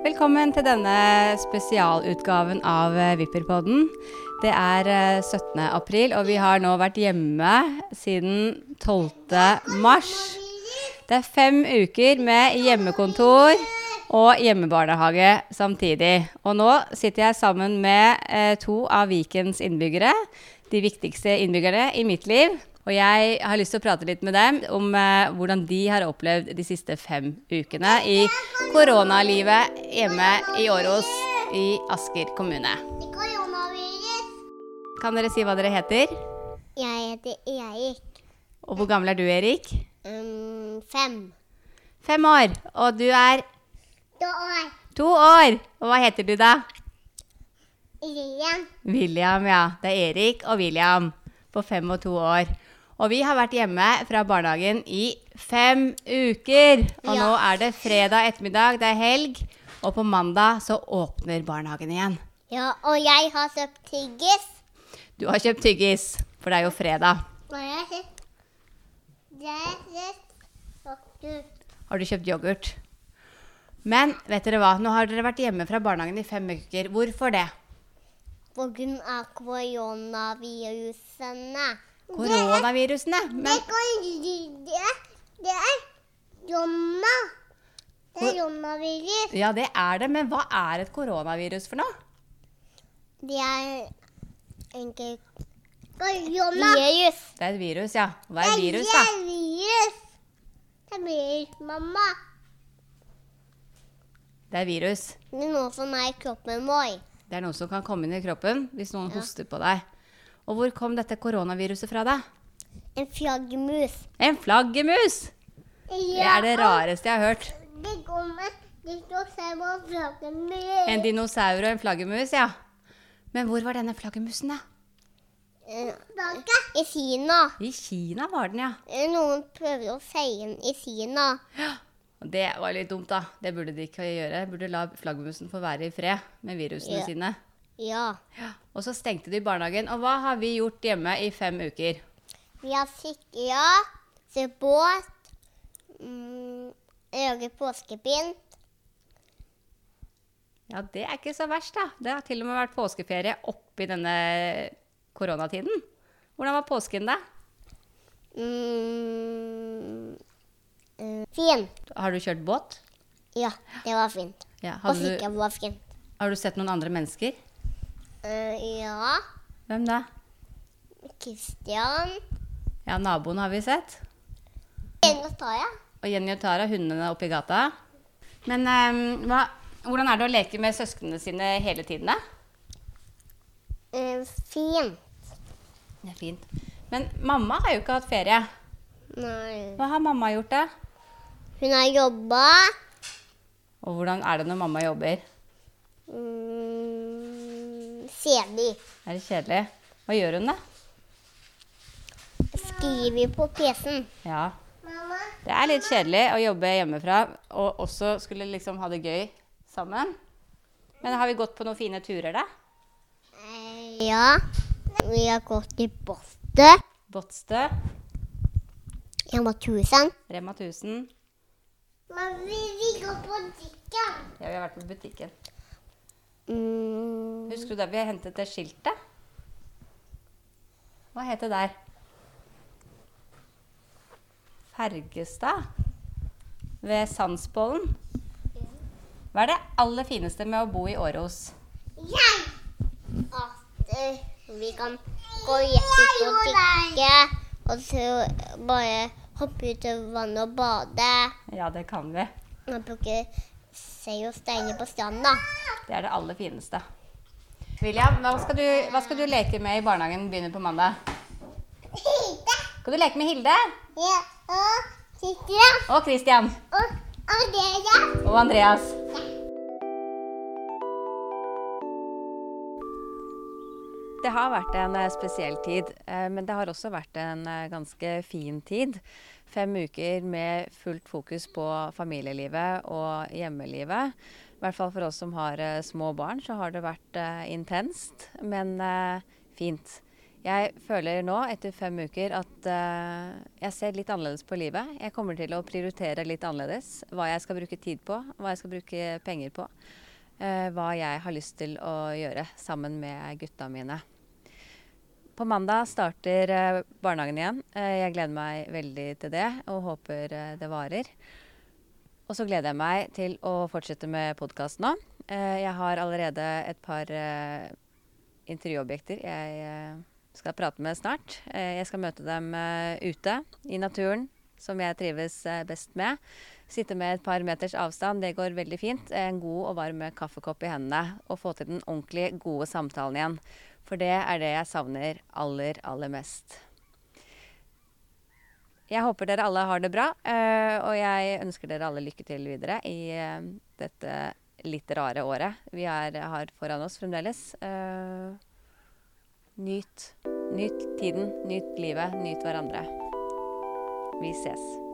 Velkommen til denne spesialutgaven av eh, Vipperpodden. Det er eh, 17. april, og vi har nå vært hjemme siden 12. mars. Det er fem uker med hjemmekontor og hjemmebarnehage samtidig. Og nå sitter jeg sammen med eh, to av Vikens innbyggere. De viktigste innbyggerne i mitt liv. Og jeg har lyst til å prate litt med dem om eh, hvordan de har opplevd de siste fem ukene i koronalivet hjemme i Åros i Asker kommune. Kan dere si hva dere heter? Jeg heter Erik. Og hvor gammel er du, Erik? Um, fem. Fem år. Og du er To år. to år. Og hva heter du da? William. William, ja. Det er Erik og William på fem og to år. Og vi har vært hjemme fra barnehagen i fem uker. Og Ja. nå er det fredag ettermiddag, det er helg, og på mandag så åpner barnehagen igjen. Ja, og jeg har kjøpt tyggis. Du har kjøpt tyggis, for det er jo fredag. Har du kjøpt yoghurt? Men vet dere hva, nå har dere vært hjemme fra barnehagen i fem uker. Hvorfor det? På grunn av koronavirusene. Koronavirusene. Men det, er, det er Det er Jonna-virus. ja, det er det. Men hva er et koronavirus for noe? Det er egentlig Virus. Det er et virus, ja. Hva er virus, da? Det er virus. Det er virus, mamma. Det er virus. Det er noe som er i kroppen vår. Det er noe som kan komme inn i kroppen hvis noen hoster på deg. Og hvor kom dette koronaviruset fra, da? En flaggermus. En flaggermus! Det er det rareste jeg har hørt. Det kommer en dinosaur og en flaggermus. En dinosaur og en flaggermus, ja. Men hvor var denne flaggermusen, da? Eh, I Kina. I Kina var den, ja. Eh, Noen prøver å feie den i Kina. Og det var litt dumt, da. Det burde de ikke gjøre. De Burde la flaggermusen få være i fred med virusene Ja. sine. Ja. Og så stengte de barnehagen. Og hva har vi gjort hjemme i fem uker? Vi har sikra, se båt, mm, lage påskepynt. Ja, det er ikke så verst, da. Det har til og med vært påskeferie oppi denne koronatiden. Hvordan var påsken, da? Mm, eh, fint. Har du kjørt båt? Ja, det var fint. Ja. Og du, var fint. har du sett noen andre mennesker? Eh, ja. Hvem da? Kristian. Ja, naboen har vi sett. Jenny og Tara. Og Jenny og Tara, hundene oppi gata. Men um, hva, hvordan er det å leke med søsknene sine hele tiden, da? Uh, fint. Det er fint. Men mamma har jo ikke hatt ferie. Nei. Hva har mamma gjort, da? Hun har jobba. Og hvordan er det når mamma jobber? Mm, Kjedelig. Er det kjedelig? Hva gjør hun, da? Skriver på PC-en. Ja. Det er litt kjedelig å jobbe hjemmefra og også skulle liksom ha det gøy sammen. Men har vi gått på noen fine turer, da? Eh, ja. Vi har gått til Boste. Båtstø, Rema 1000. Rema 1000. Men vi, vi går på butikken. Ja, vi har vært på butikken. Mm, Husker du da vi har hentet det skiltet? Hva het det der? Fergestad? Ved Sandsbollen? Hva er det aller fineste med å bo i Åros? jeg! At vi kan gå rett ut og drikke, og så bare hoppe ut i vannet og bade. Ja, det kan vi. Og plukke sei og steiner på stranda. Det er det aller fineste. William, hva skal, du, hva skal du leke med i barnehagen begynner på mandag? Hilde. Skal du leke med Hilde Ja, og Kristian og Christian og Andreas. og Andreas? Det har vært en eh, spesiell tid, eh, men det har også vært en eh, ganske fin tid. Fem uker med fullt fokus på familielivet og hjemmelivet. I hvert fall for oss som har små barn, så har det vært intenst, men fint. Jeg føler nå, etter fem uker, at jeg ser litt annerledes på livet. Jeg kommer til å prioritere litt annerledes hva jeg skal bruke tid på, hva jeg skal bruke penger på. Uh, hva jeg har lyst til å gjøre sammen med gutta mine. På mandag starter uh, barnehagen igjen. jeg gleder meg veldig til det og håper det varer. Og så gleder jeg meg til å fortsette med podkast nå. jeg har allerede et par intervjuobjekter jeg skal prate med snart. Eh, jeg skal møte dem eh, ute i naturen, som jeg trives eh, best med. Sitte med et par meters avstand, det går veldig fint. En god og varm kaffekopp i hendene. Og få til den ordentlig gode samtalen igjen. For det er det jeg savner aller, aller mest. Jeg håper dere alle har det bra, og jeg ønsker dere alle lykke til videre i dette litt rare året vi er, har foran oss fremdeles. Nyt. Nyt tiden, nyt livet, nyt hverandre. Vi ses.